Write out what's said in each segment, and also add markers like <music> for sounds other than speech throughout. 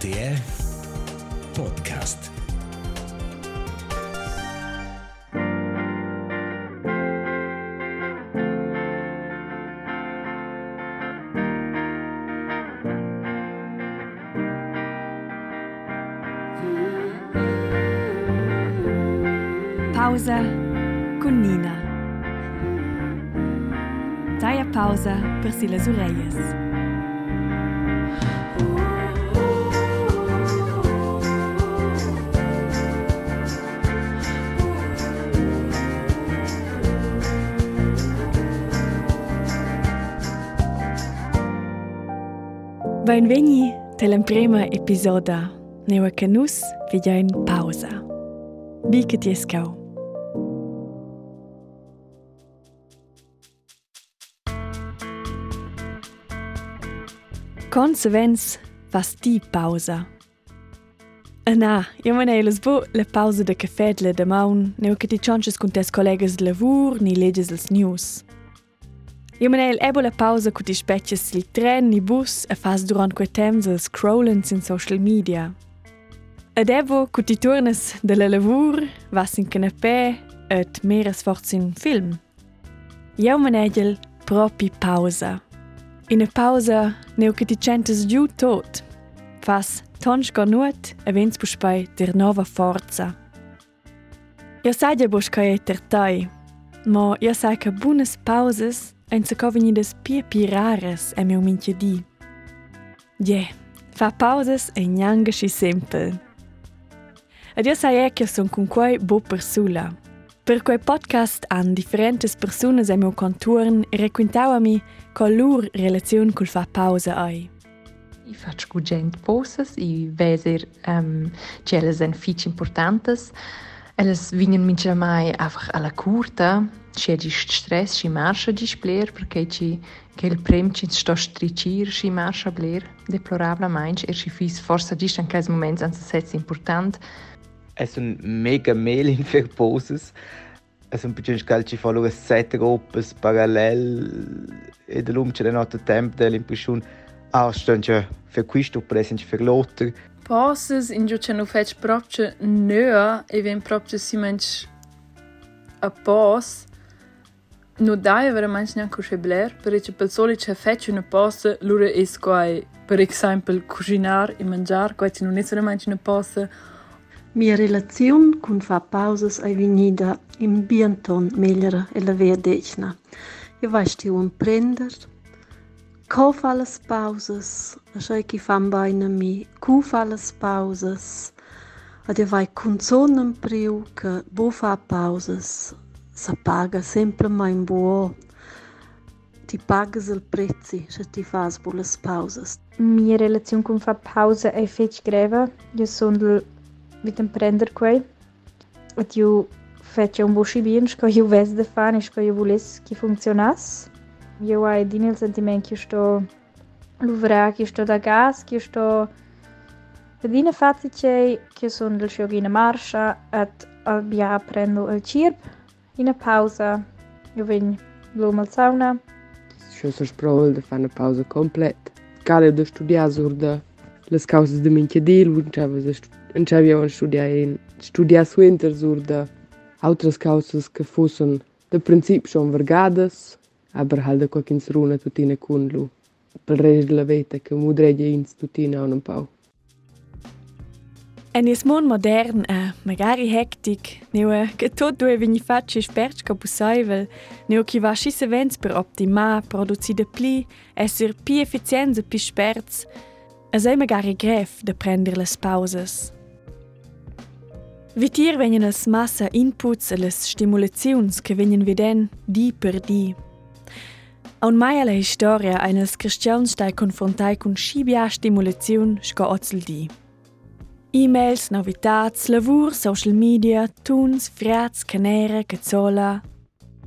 БТ подкаст. Pauza, konina. Ta je pauza prsila Zurejes. Benveni telam prema epizoda Neva canus vidja in pausa. Bike ti eskau. Konsevens vas ti pausa. Ana, eu mă nei lăsbu le pauză de cafedle de maun, neu că ti cionces cu tes colegas de lavur, ni leges dels news. Io me ne ebo la pausa cu ti specces il tren ni bus e fas durant quei temps els scrollens in social media. Ed ebo cu ti turnes de la lavur, vas in canapè et meres forz in film. Io me ne propi pausa. In a pausa neu che ti centes giù tot. Fas tons nuot e vens buspai der nova forza. Io sai ja buscai ter tai, ma io sai che buonas pausas en se covini des pie pi rares e meu minche di. Je, fa pausas e njanga si sempel. Ed io e che son con quei bo persula. Per quei podcast an differentes personas e meu conturn requintau a mi qual lur relazione col fa pausa ai. I faccio gent posas, i veser um, che elles sind fitch importantes. Elles vingen mincha mai einfach alla curta, c'è di stress, ci marscia di spler, perché ci che il prem ci sto stricir, ci marscia bler, deplorablemente, e ci fis forse di anche ai momenti anzi setz important. Es un mega mail für Poses. Es un bisschen schnell ci fanno sette gruppe parallel e da l'um c'è la notte tempo dell'impressione ah stanno già per questo presente per l'altro. Poses in giù c'è non fece proprio nöa e ven proprio si mensch a pos no dai veramente neanche così bler perché per soli c'è fece una pos lura es quai per esempio cucinar e mangiar quai non è solamente una pos Mia relazione con fa pausas è venuta in bianton migliore e la verdecna. Io vasti un prender, co fa le pausas, lasciai chi fan bene mi, cu fa le pausas, io vai con sonnen priu che bo fa pausas, sa paga sempre mai in buo. Ti pagas il prezzi se ti fas bu le pausas. Mia relazione con fa pausa è fetch greva. Io sono mit dem prender quei. Et io faccio un busci bien, sco io ves de fan, sco io voles che funzionas. Io hai din il sentiment che sto luvra, che sto da gas, che sto Pedine fatice che sono del show in marcia et albia prendo il cirp in a pausa. Io vengo l'uomo al sauna. Schon so sprol de fa una pausa complet. Gale de studiar sur de las causas de mincha dil, un c'avia un studiar in studiar su inter sur de outras causas que fosson de princip schon vergadas, aber halt de qualquin runa tutina cun lu. Per rest de la vita che mudreggia ins tutina un pau. En is mon modern e magari hectic, neu che tot due vegni facci sperci ca possibile, neu chi va schisse vents per optimar, produzi de pli, esser pi efficienza pi sperz, es ei magari gref de prender las pausas. Vitir venien as massa inputs e las stimulaziuns che venien viden di per di. Aun mai alla historia eines cristians stai confrontai con scibia stimulaziun sco ozzel di. E-mails, novitats, lavur, social media, tuns, frats, canera, cazzola.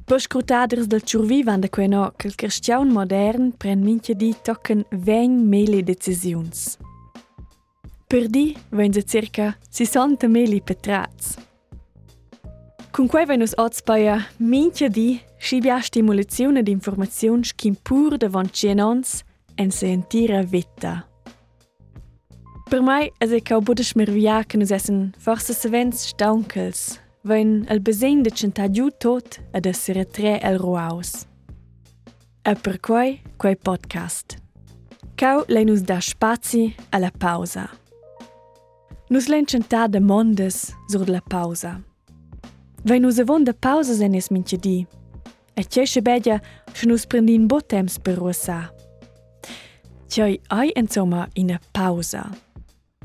Per scrutaders del ciurvi van da quei no che il cristian modern pren minchia di tocken veng meli decisiuns. Per di venza circa 60 meli petrats. Con quei venus oz paia minchia di scibia stimulazione di informazioni skin pur davant cienons en se entira vetta. Per mai es è cau bude smervia che nus essen forse savens staunkels, wenn el besegn de centà giù tot ed essere tre el roaus. E per quai, quai podcast. Cau lei nus da spazi alla pausa. Nus len centà de mondes sur la pausa. Wenn nus avon de pausa sen es. E cesce bedia, che nus prendin bo temps per russà. Tjoi ai insomma ina pausa.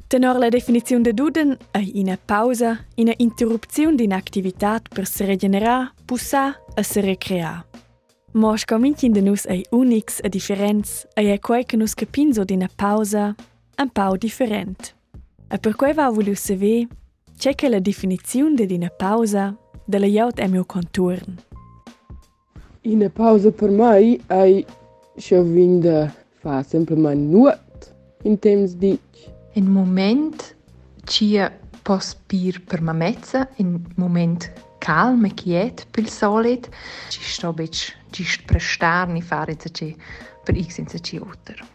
Tenor la definizione de Duden è ina pausa, ina interrupzione di un'attività per se regenerare, pussare e se recreare. Ma scominci de nus è unix e differenz e è quei che nus capinzo di una pausa un po' different. E per quei va voulu saver c'è che la definizione di una pausa della jaut è mio E na pausa para mim hai jag vinda fa simplement nuot in temps dic. In moment cia pos pir per mamezza, in moment calm e quiet pil solet, ci sto bec gist prestarni fare ce per x in ce otter.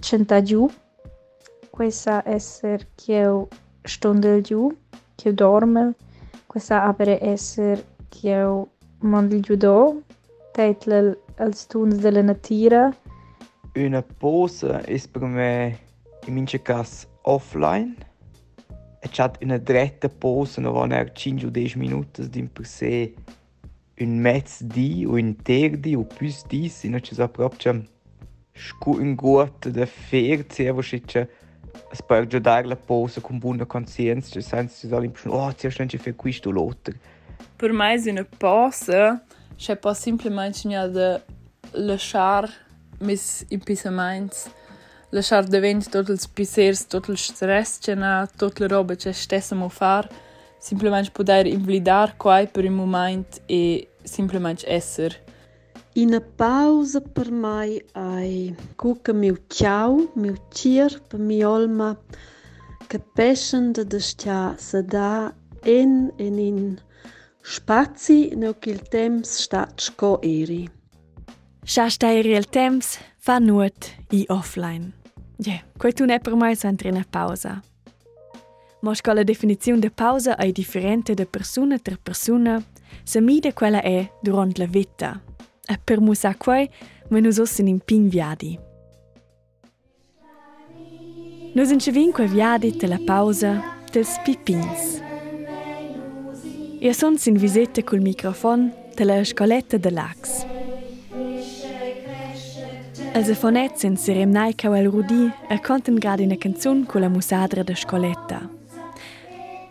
Centa giù, questa esser cheu stondel giù, eu dorme, questa apere esser cheu mondel giù do, teitle als tuns della natura, Una pausa ist per me in mince cas offline. E chat una dretta pausa no van er 5 o 10 minutos din per se un mezz di o un ter di o plus di, sino ci sa proprio scu un guot de fer se vo schitche es per giudar la pausa con buona conscienza, ci senza ci salim schon oh, ci stanci fer questo l'altro. Per me è una pausa, cioè posso semplicemente lasciare i miei impensamenti, lasciare davanti tutti i pensieri, tutto il stress che ho, tutte le robe che stessimo a fare, semplicemente poter invalidare qua per un momento e semplicemente essere. Ina pausa per mai ai cuca meu tchau, meu tir, per mi olma, capiscendo de estar se dá en en in. in spazi no che il temps stat sco eri. Scha stairi il temps fa nuot i offline. Ja, quei tu ne per mai sa in pausa. Sco la definizione de pausa è differente de persona ter persona, se mide quella è durant la vita. E per musa quei, ma nus ossin in pin viadi. Nus in viadi te la pausa dels pipins. Ia son sin visete col microfon te la scoletta de l'ax. Els afonets sin seremnai cau el rudi e conten grad ina canzun con la musadra de scoletta.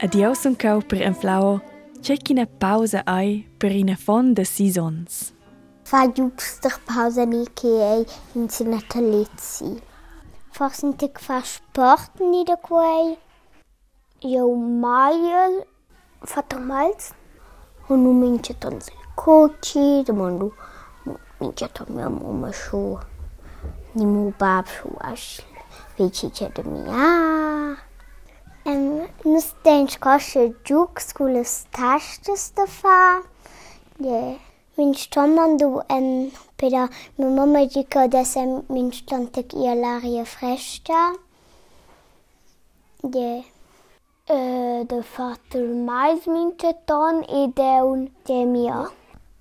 Adieu son cau per en flau, c'è china pausa ai per ina fon de seasons. Fa giusta pausa ni che è in sinatalizzi. Forse inte fa sport ni da quei. Io mai fatto malz. Und nu mince tons coci, da mondo mince to mia mamma shu. Ni mu bab shu ash. Veci c'è da mia. Um, nus tens cosce giux con le tastes da fa. Yeah. Min stommandu um, peda mi mamma dice adesso min stontek ia l'aria fresca. Yeah. Uh, de fatto mais mince ton e de un de mia.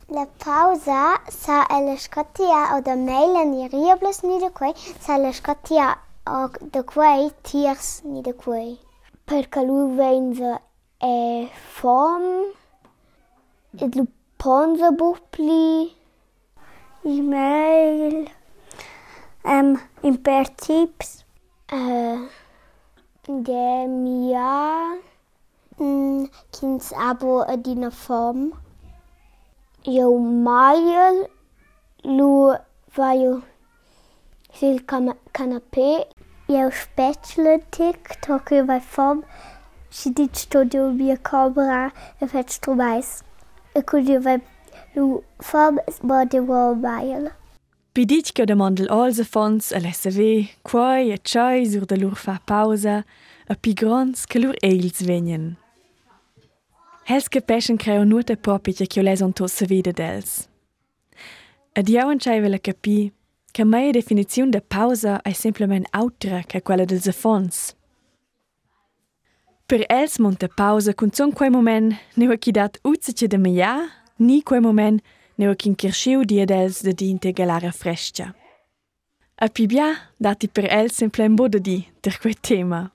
La pausa sa elle scotia o de mailen i riables ni de quei sa le scotia o de quei tiers ni de quei. Perché lui venza e fom e lu ponza bupli e-mail um, impertips uh, de mia mm, kins abo adina form. Eu mai lu vai sil canapé eu spetula tic toque vai form. Si dit studio via cobra e fet trobais e cudio vai lu form bode wo bail Pidich che demandel also fons a l'SV, quai e chai sur de lur fa pausa, a pi grons che lur eils venien. Hels che peschen creo nur de propice che les on tosse vide dels. Ed en chai vela capi che mia definizione de pausa è simplement autra che quella dels fons. per els monta pausa con son quei moment neu chi dat uzzice de meia, ni quei moment neu chi inkirschiu dia dels de di integalara frescia. A pi bia dati per els sempre un bodo di der quei tema.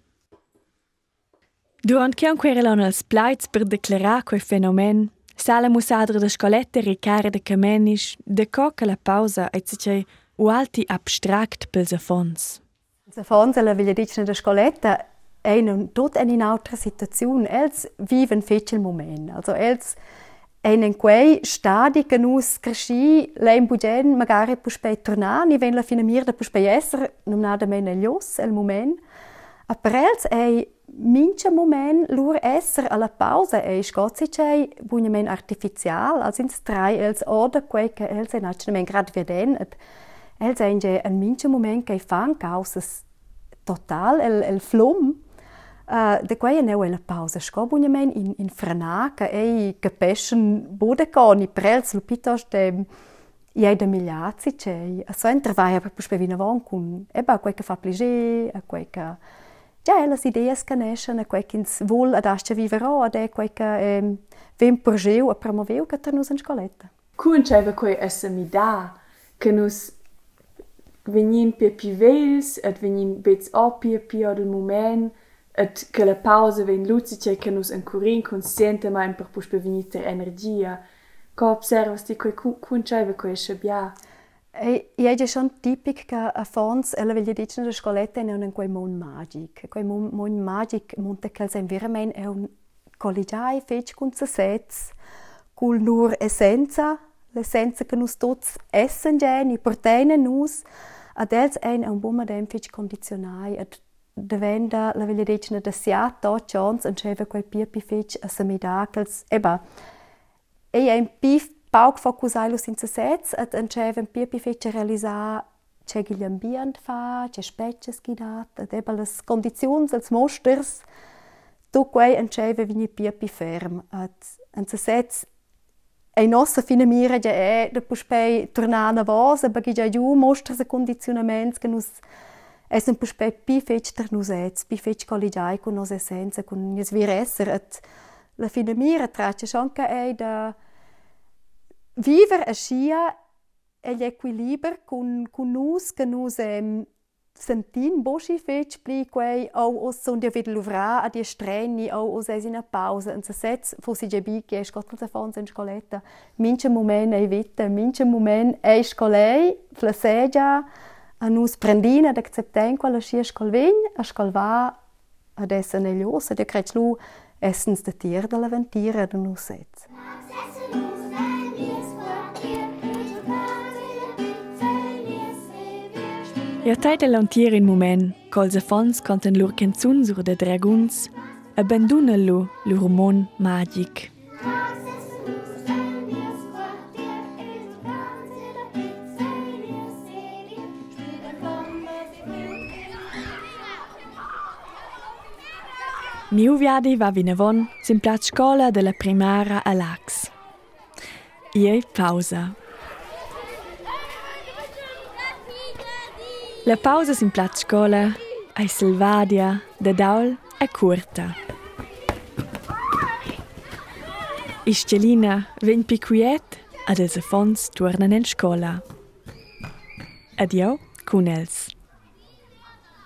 Durant che un querelon als plaits per declarar quei fenomen, sala musadra de scolette ricare de camenisch, de co che la pausa e zice u alti abstrakt pels affons. Els affons la veglia dicna de scoletta ein tot in un'altra situazione. Els viven fece il moment. Also els ein in quei stadi che nus cresci lein bugen magari puspei tornar, ni ven la fine mir da puspei esser, non nada meno lios el moment. A per els ei mincha moment lur esser alla pausa ei scozzicei bunyamen artificial, als ins drei els oder quei che els ein accemen grad veden, et els ein je ein mincha moment che fan causas total el el flum Uh, de quei neu la pausa. Sco bunyamen in in frana che ei capeschen bodeconi prels lupitos de iei de miliazzi che a so entravai per puspe vina von cun eba quei che fa plaisir a quei che ja las ideas che nescen a quei che ins vol ad asce vivero ad e quei che ehm, vem porgeu a promoveu che ter nus en scoletta. Cun ceva quei essa mi da che nus venin pe pivels et venin bets opie pio del moment et che la pausa ven lucice che nus ancurin consciente mai per puspe venite energia. Co observas ti quei cun ceva quei shabia? E è schon tipic che a fons ella veglia dicere de scoletta non un quei mon magic. Quei mon, mon magic monte che sen veramente è un collegiai fece con se sets cul nur essenza, l'essenza che nus tots essen geni, portene nus, ad els ein un buon modem fece condizionai, ad devenda la dicere de sia to chance en cheva quei pipi fece a semidacles. Eba, e ein pif pauc focusailus in se sets, ad en cheva un pipi fece realisar c'è gli ambient fa, c'è specie schidat, ad eba las condizions, als mosters, tu quei en cheva vigni pipi ferm. Ad en se sets e nossa fina mira ja è de puspei tornar na vosa, perché già giù mostra se condizionaments che nus es un puspei pi fetch ter nus ets, pi fetch collegiai con nos essenza, con nies vir esser, et la fina mira traccia schon che è da viver a e l'equilibrio con, con nus, che nus em, sentin boschi fetch pli quei au os son dia vid luvra a die streni au os es in a pausa und se setz fo si je bi che scottel se fons in scoletta. Minche moment ei vita minche moment ei scolei flasegia a nus prendina ad accepten quella scia scolvegn a scolva ad essen elios ad crech lu essens de tier de la ventira de nus setz Ja tait el lantier in moment, col se fons conten lur canzun sur de draguns, abbanduna lu lur mon magic. Miu viadi va vinavon sin plat scola della primara a Lax. Iei pausa. La pausa sin plat scola ai Silvadia, da Daul è curta. Iscelina ven pi quiet ad els affons tornan en scola. Adio, cun els.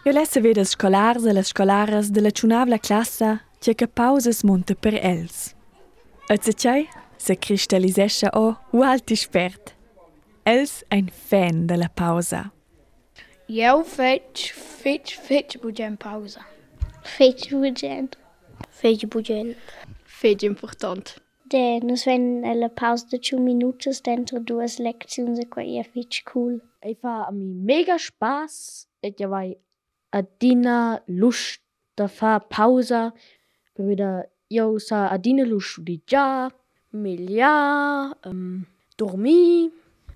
Io lesse vedas scolars e las scolaras de la ciunavla classa che che pausas monta per els. Et se c'è, se cristallisesce o u alti spert. Els ein fan de la pausa. Eu faig, faig, faig bugen pausa. Fetch bugent. Faig bugen. Faig important. De nos ven la pausa de 2 minutos dentro duas leczioni e qua è fetch cool. Ich fa a mi mega Spaß. Ich ja vai adina lust da fa pausa. Wieder io sa adina lust di già, miglià, um, dormi.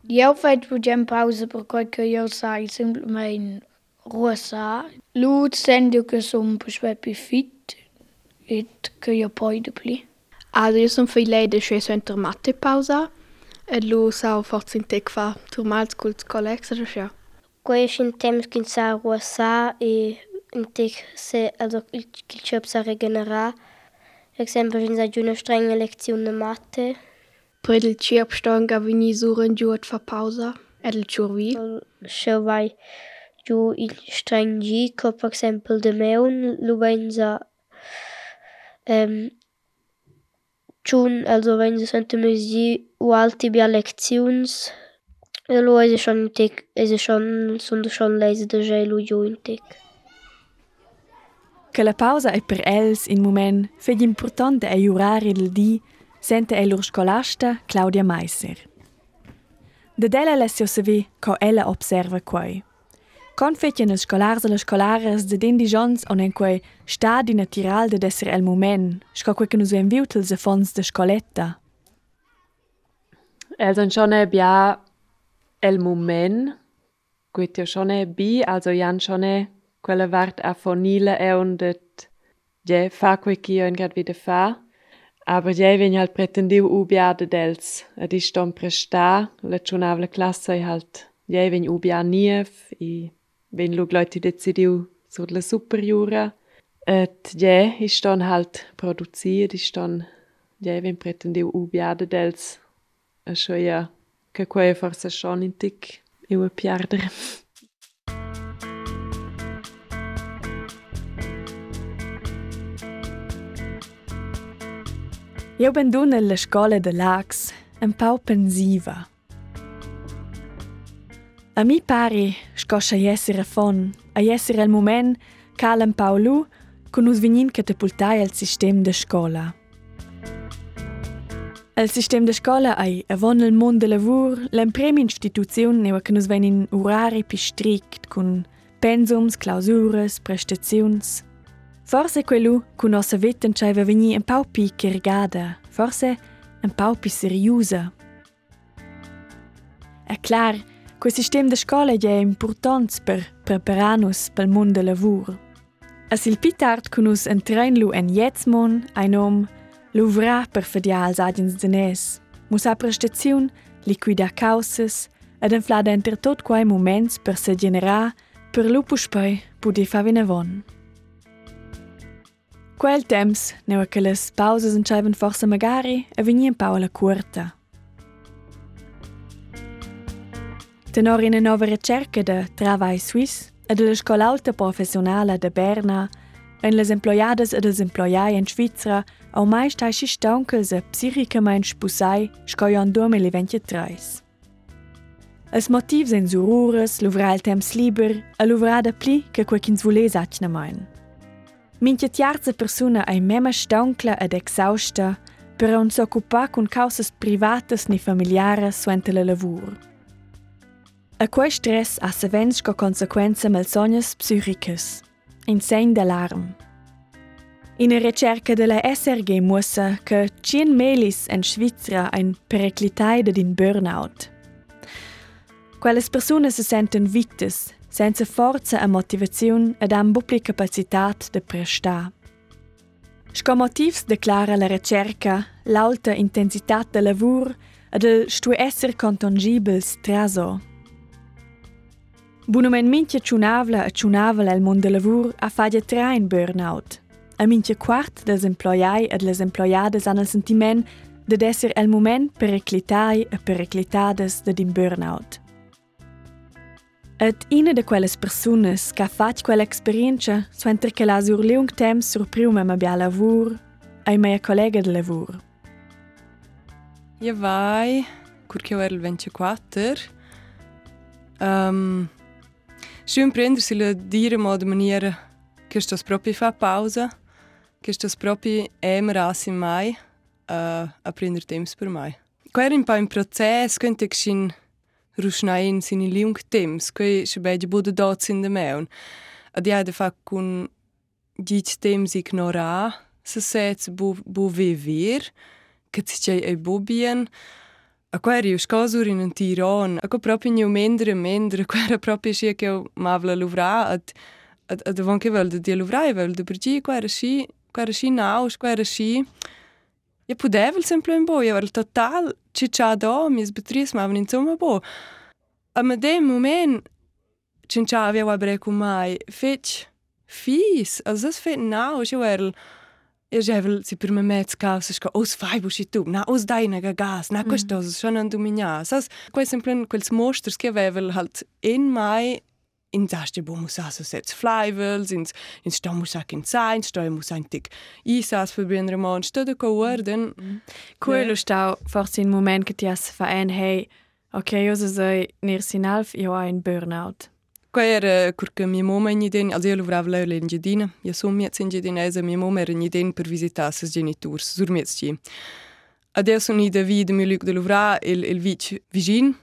Eu faig bugen pausa perché che io sai semplicemente rosa. Lu sento che sono per più fit e io poi di più. Also io sono fai lei de che center matte pausa. E lu sa forse in tec fa turmals cult collegs oder ja. Temps che sa rosa e Intec se also il il chöp sa regenerar. Per esempio, in sa una strenge lezione matte. Poi il chirp ston ga vini suren giuat fa pausa. Ed il churvi. Se vai giù il strengi, co per esempio de meun, lu venza ähm, Schon, also wenn sie sente Musik u alti bia E lo e schon tic, e se schon son de schon leise de gel u jo in tic. Che la pausa è per els in moment, fegli importante è iurare il di, sente el ur scolasta Claudia Meisser. De della lessio se vi, co ella observa quei. Con fecien els scolars e le scolares de din di jons on en quei stadi natural de desser el moment, sco quei che nus en viutel se fons de scoletta. Els en schon e bia el quit jo schon bi, also jan schon quella vart a fonile e un det je fa quei chi jo en grad wieder fa, aber je ven halt pretendiu ubiade dels, ed is stom presta, la chunavla classa e halt je ven ubia nief, i ven lu gleuti decidiu sur la superiora, et je is ston halt produziert, is ston je ven pretendiu ubiade dels, a scho che quei forse schon in tic eu a piardere. Io ben dun nella scola de Lax, un pau pensiva. A mi pari scoscia essere fon, a essere il moment cal un pau lu, con us vignin catapultai al sistem de scola. Il sistem de scola ai avon il mond de lavur, l'emprema instituzione neva che nus venin orari pi strict, con pensums, clausures, prestazions. Forse quello cu nossa vita c'aiva vegni un pau pi carregada, forse un pau pi seriosa. È clar, quel sistema de scola è important per prepararnos pel mond de lavur. A sil pi tard cu nus entrein lu en jetzmon, ein om, Louvra per fedial agins diners, musa prestaziun, liquida causas ed inflada enter tot quai moments per se genera, per lupus pei pudi favina von. Quel temps, neu a las pausas enciaivan forsa magari, e vegni in paola curta. Tenor in a nova ricerca de Travai Suisse e de la alta professionale de Berna – en les employades e des employai in Svizzera au mai stai si stauncels e psichicament spusai scoion 2023. Els motivs en surures, l'uvrar il temps liber e l'uvrar da pli che quei ch'ins vules atna mein. Minche tiarza persona ai mema stauncla ed exausta per non s'occupar con causas privatas ni familiaras suente la lavur. A quei stress ha savens co consequenza mal sognas psichicas, in segn d'alarm. In a ricerca della SRG mussa che 100 melis en Svizzera ein periclitaide din burnout. Quelles personas se senten victes, senza forza e motivazione ed han buppli capacitat de prestar. Sco motivs declara la ricerca l'alta intensitat de lavur ed el stu esser contongibels traso. Bunomen minche ciunavla e ciunavla el mond de lavur a fagia tra in burnout. A minche quart des employai ed les employades han el sentiment de esser el moment periclitai e periclitades de din burnout. Et ina de quelles personas che ha fatto quell'esperienza suenter che la sur leung temps sur prima ma bia lavur ai mia collega de lavur. Io vai, curche io ero il 24. Um, Schön prendersi la dire modo maniera che sto proprio fa pausa, che sto proprio emerasi mai uh, a prendere tempo per mai. Qua era un po' in processo, quando ich rusnain sini liung temps, quei se beide bude dots in de meun. Ad ja de fa kun dit temps ignora, se sets bu bu vivir, che si c'è e bobien, A quer eu scosur in un tiron, a co proprio neu mendre mendre, <laughs> quer a proprio scia che eu mavla luvra ad ad ad avon che vel de di luvra e vel de brigi quer sci quer sci naus quer sci Je podevel sempre in bo, je vel total čiča do, mi z Beatrice mavam in coma bo. A ma dem moment činčavja wa breku maj, feč fis, a zas fet naus, je vel... Well, ja ževel si pri memecka, vseš ko, os faj boš tu, na os dajnega gas, na ko što, šo nam dominja. Sas, ko sem plen, ko smo štrske vevel, halt en maj, in zašte bomo sa so sec flywheels, in, in što mu sak in sein, što je mu sein tik isas verbinden remont, što da ko worden. Cool, du stau, forsi in moment, ki ti jas verein, hey, okay, jo so sei, nir sinalf, jo ein Burnout. Quei era curca mia mamma in ideen, also io lavoravo lei in Giardina, io sono mia in Giardinese, mia mamma era in ideen per visitare ses genitori, sur mia ci. Adesso sono in David, mio luc de lavorare, il, il vic vicin,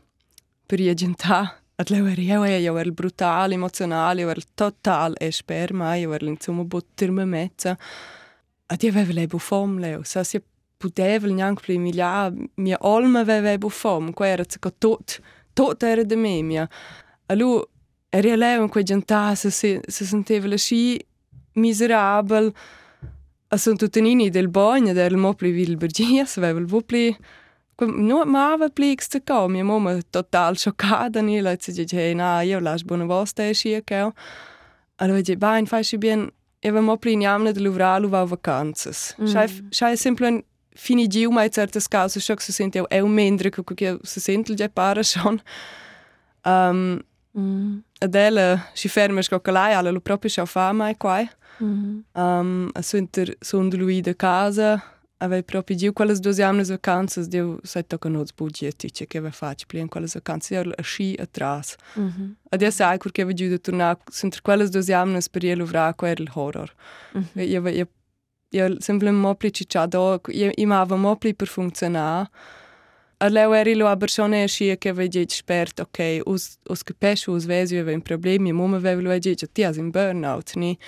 per ia gentà, ad lei era io, io era brutale, emozionale, io era total esper, ma io era insomma botterma mezza. Ad io aveva lei buffom, lei, sa si poteva neanche più migliare, mia alma aveva buffom, qua era tot, tot era de me, mia. Allora, er ja leu in quei giantà se, se, se senteva sci miserabel. A son tutanini del bagno del mopli vil bergia se aveva il vopli no mava plix te co mia mamma total scioccata ni la ci dice hey, na io las buona vosta e scia che allora dice bain fai si bien. E va mopli in amne del uvralu va vacanzas. Mm. schai schai sempre fini giu mai certas cause scho se sente è un mendre che se sente già para schon um, mm. Adela si ferma sco calai alla lo proprio scha fa mai qua. Mm um, a sunter sunt lui de casa avei proprio giu quelle due anni vacanze dio sai tocca noz budget che che va faccio plien quelle vacanze io a sci atrás. Mm -hmm. Adesso sai che va giù de tornare sunt quelle due anni per io lovra quel il horror. Mm -hmm. Io io io semplicemente mo pli cicciado io imava mo pli per funzionare. Ale är det lo persone che che vege expert ok us us che pesce us vesi aveva un problemi mo me vevo vege che ti as in burnout ni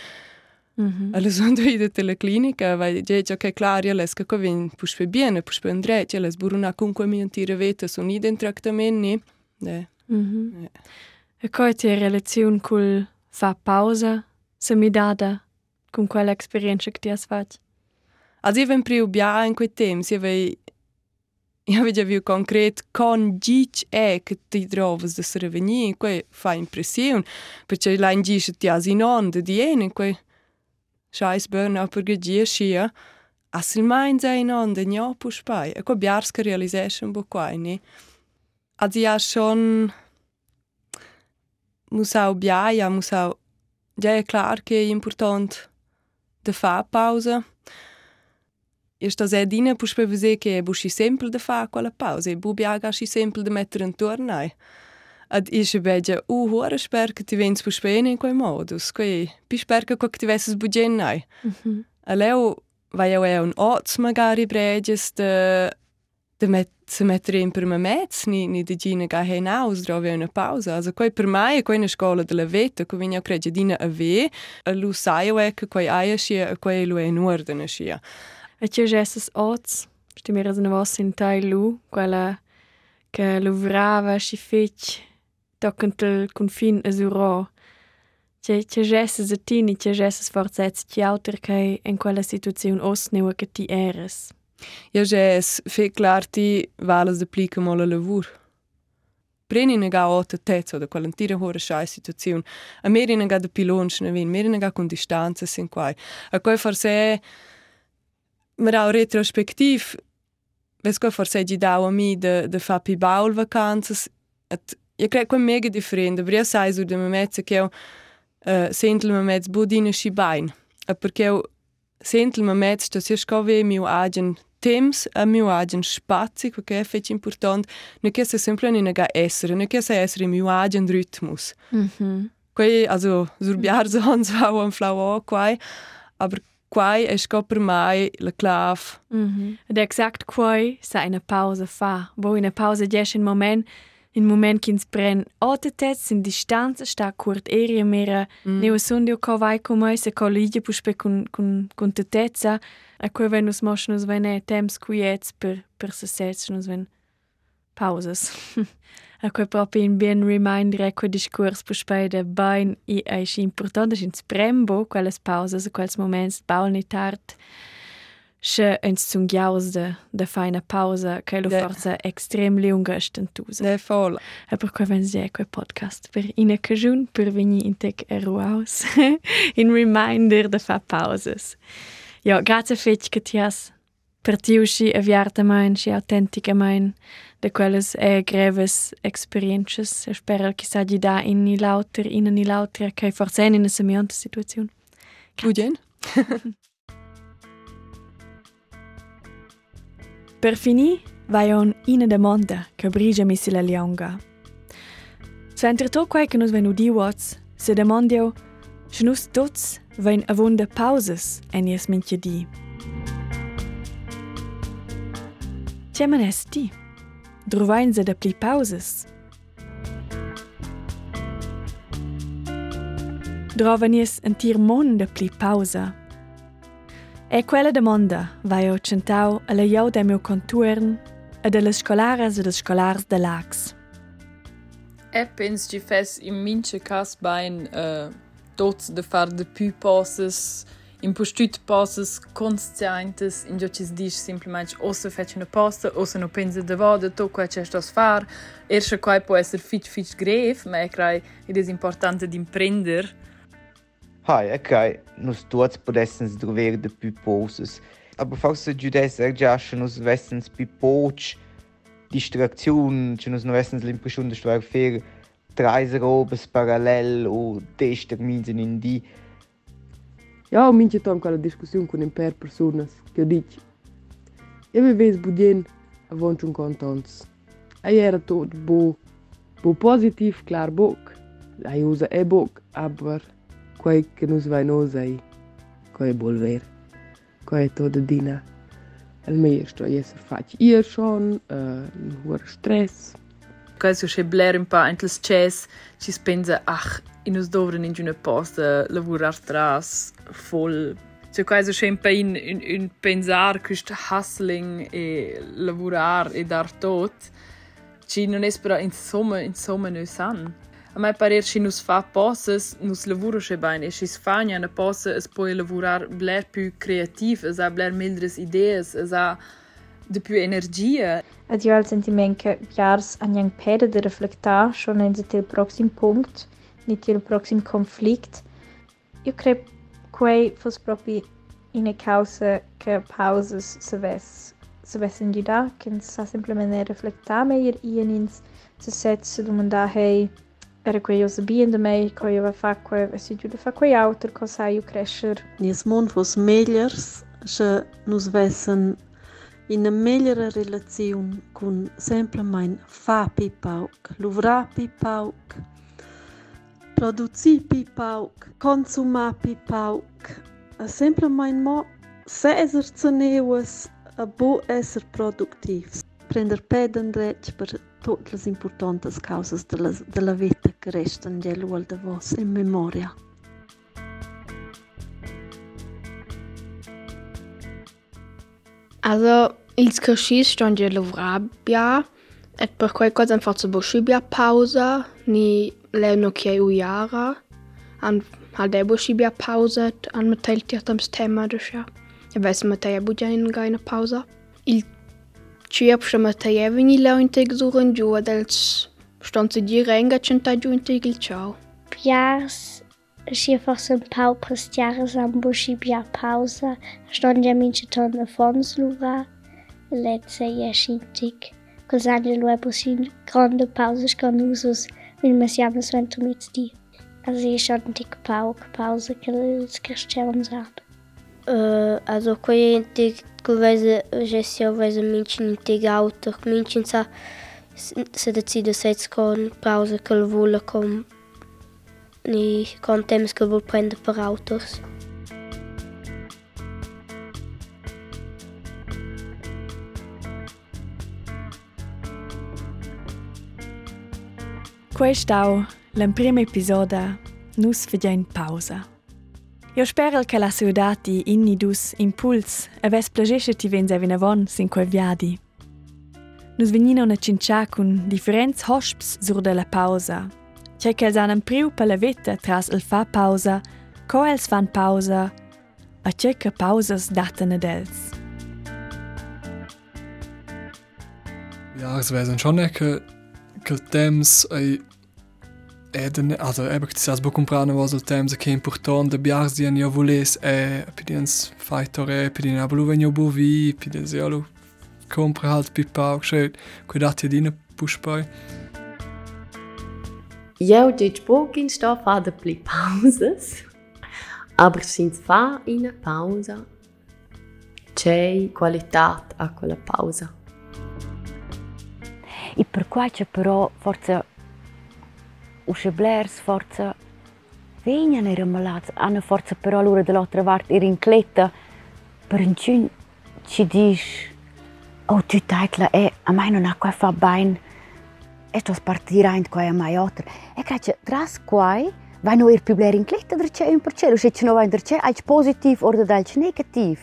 Mm -hmm. Ale sono doida tele clinica va ge che claria les che covin puspe bene puspe andre che les buruna cunque mi antire vete sono iden traktament ni ne mm -hmm. ne. E coi ti relazione col fa pausa se mi dada con quell'esperienza che ti has fatto? Als even priu bia in quei tem si avei jag vet jag vill konkret kondic är que te drovas de sraveni que fa impression perché la indice te as in onda di en que schais burn per gagia schia as il mainz in onda nio puspai e co biarska realization bo qua ni az ja schon musau biaia musau ja é claro que é importante de fa pausa Eu estou zedina por prever que é buchi sempre de fa aquela pausa e bubi agachi sempre de meter em tornai. Ad ishe bedja u hora sper que tivens por spene in quei modus, quei pi sper que quack tivesses budgen nai. Mm -hmm. Aleu vai eu é un ots magari breges de de met se metter in per me mets ni ni de gina ga hen aus drove una pausa also quei per mai e quei na scola de la veta co vinio crege dina ave a lu saio e che quei aia sia e quei lu e in ordine sia. E c'è essas oz, sti mira da vos in tai lu, quella che luvrava si fec toccant il confin azuro. C'è c'è essas a tini, c'è essas forzets ti auter che in quella situazione osneu che ti eres. Ja, že es fe klarti valas de plika mola lavur. Preninega ota teco, da kalantira hore šaj situacijun, a merinega da pilonč ne vem, merinega kon distanca sin kaj. A kaj far se je, mas retrospektiv, vezi kaj forse gli davo a da, da de pi baul eu at je kre kaj mega diferente. da brija sajzu da me mezza che io eh, uh, sentil me mezz budine e bain, porque eu sentil me mezz que si scove mio agen temps a mio agen spazi, perché è fece important, ne che se sempre ne ga ser ne che se essere mio agen ritmus. Mhm. Mm Quei also surbiar so <laughs> hans va un flau qua, aber quai è sco per mai la clav. Mm -hmm. Ed exact quai sa una pausa fa. Bo in una pausa dies in moment in moment kins pren otetets in distanza sta curt area mera mm. neo sundio co vai come se co lidia puspe con con con tetezza a quei venus moschnus vene temps quiets per per se sets nus ven pausas. <laughs> a quei proprio in bien reminder ecco discurs per spede bain i è importante in sprembo quelles pausas quels moments baul ni tard Che ens zunghiaus de, de fa una pausa che lo De. forza extrem lunga e stentusa. Är fall. E per quei vens è quel podcast per in occasione per venire in tec eruaus. <laughs> in reminder de fa pauses. Ja, grazie fetch che ti has partiu-se aviar também, se autenticamente, daquelas é, e greves experiências. Eu espero que se dá em lauter, in ni lauter, que forse in essa mente situação. Guten. per finir, vai on ina domanda che brigia mi si la lionga. Se entre to quai che nos venu di wats, se domandio, se nus tots vein avunda pausas en jes minchedi. di. Tja man es di? Drovain se de pli pauses? Drovan ies en tir mon de pli pausa? E quella domanda vai ho centau alla iau de meu conturn e delle scolaras e des scolars de lax. E pens ci fes in mince cas bain uh, tots de far de più passes, in postut passes conscientes, in gio dis simplement o se fece una pasta, o se no pensa de vada, to qua c'è stos far, ersche quai può esser fitch fitch gref, ma e crai ed es importante d'imprender, Hai, ok, nus tuots podessens drover de più poses. Aber forse giudes ergiasche nus vessens più poch distraziun, che nus no vessens l'impression de stuar fer treis robes parallel o des termins in Eu ao menos estou com a discussão com impér pessoas que eu digo. Eu me vejo budien avante um contente. Aí era todo bom, bom positivo, claro, bom. Aí usa é bom, aber quei que nos vai nos aí, quei volver, quei toda dina. Al meio estou a ser fácil. Ia schon, uh, stress. Quai so che bler un pa entels chess, ci spensa ach, in us dovren in una posta lavurar tras voll Cioè quasi sempre in, in, in pensare questo hustling e lavorare e dar tot, ci non è però insomma, insomma noi san. A me pare che nus fa posses, nus lavoro che bene, e ci sfagna una possa es poi lavorare bler più creativ, es ha bler mildres idees, es ha de più energia. Adiós, sentimento que jars a nhang pede de reflectar schon in the próximo ponto, nit til próximo conflict. Eu creio que fosse proprio in causa que pausas se vesse se vesse di da, que sa simplemente reflectar meir e nins se sete se domandar hey era que eu sabia de mei, que eu ia fazer, eu sei de fazer outro, que eu saio crescer. Nesse mundo, os melhores já nos vessem in migliore relazione con sempre mein Fapi Pauk, Luvrapi Pauk, Produzipi Pauk, Consumapi Pauk, sempre mein Mo, se esser zaneues, a bo esser produktiv. Prender peden dretg per tutte le importanti cause della, della vita che restano gli luoghi da vos in memoria. Also, ils crescis stand je lovrabbia, et per qualcosa han fatto boschibia pausa, ni leo che u jara, han hade boschibia pausa, han metelti att de stämma det ja. Jag vet att jag borde in gaina pausa. Il Ciep schon mit der Evini leo integ suchen giù dels stand sie di renga centa giù integ il ciao. Piars Schifachs un Pau Christiares am Bushi Bia Pausa, stand ja minsche tonne Fons Lura, letze jechintig. Cosagne lo busin grande Pausech gan usus, min mes james went mit die. As e schon dick Pauk Pause gelels gestern sagt. Uh, also koentig goweise gestioweise Minchen teg Auto Minchen sa se decide seit kon Pause këll wole kom ni con temas che vuol prendere per autors. Quei stau l'en prima episoda nus fagein pausa. Io spero che la saudati inni dus impuls e ves plagesce ti vens evin avon sin quei viadi. Nus venina una cincia con differents hosps sur de la pausa. Tgei ch'els han empriu per la veta tras il fa pausa, co els fan pausa, a tgei che pausas datan ad els. Ja, es wäre schon ecke, che temps ei eden, also eh, eben ti sas bo comprano was il temps che important de biars di anio voles e eh, pidens faitore, pidin ablu venio bovi, pidens eolo compra halt pipau, che cuidati hier ne pushpai. Ja. Eu deci pouquinho estou a fazer de pausas, aber sind fa in pausa. C'è qualità a quella pausa. E per questo però forse usce blers forse vengono i malati, hanno forse però loro dall'altra parte in rincletta. Per un ci dice oh tu taitla e a me non ha qua fa bene estos partirà in quai a mai otter. E caccia, tras quai, vai no ir pibler in clitta der c'è e un per c'è, no vai der c'è, aic positiv or der aic negativ.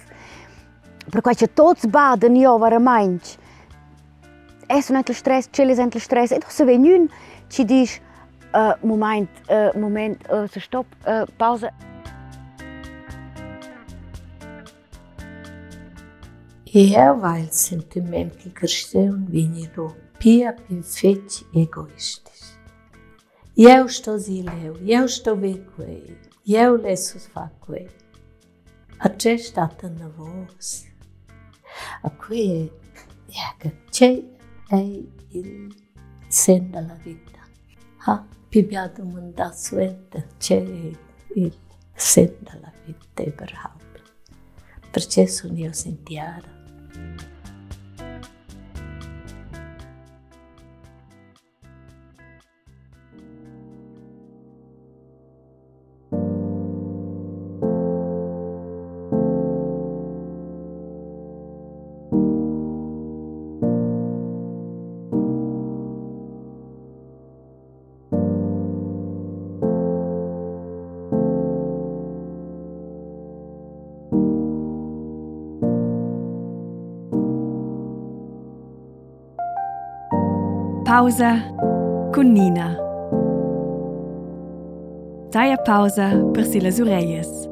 Per quai c'è tots baden io vare mainc. Es e un entel stress, c'è les entel stress, ed osse venun ci dis, uh, eh, moment, uh, moment, uh, se stop, uh, pauze. E weil Sentimente sentimento que cresceu Pia perfeiți egoiști. Eu estou zileu, eu estou bem cu ei, eu le satisfac cu ei. Aceștia tânăvos, acuie, iacă, Ce e? il sen de la vita. Ha, pibiadu mânda suente, e? il sen de la vita e bravo. Perché sono io sentiara. pausa com Nina. Deine Pausa, Priscila Surejes.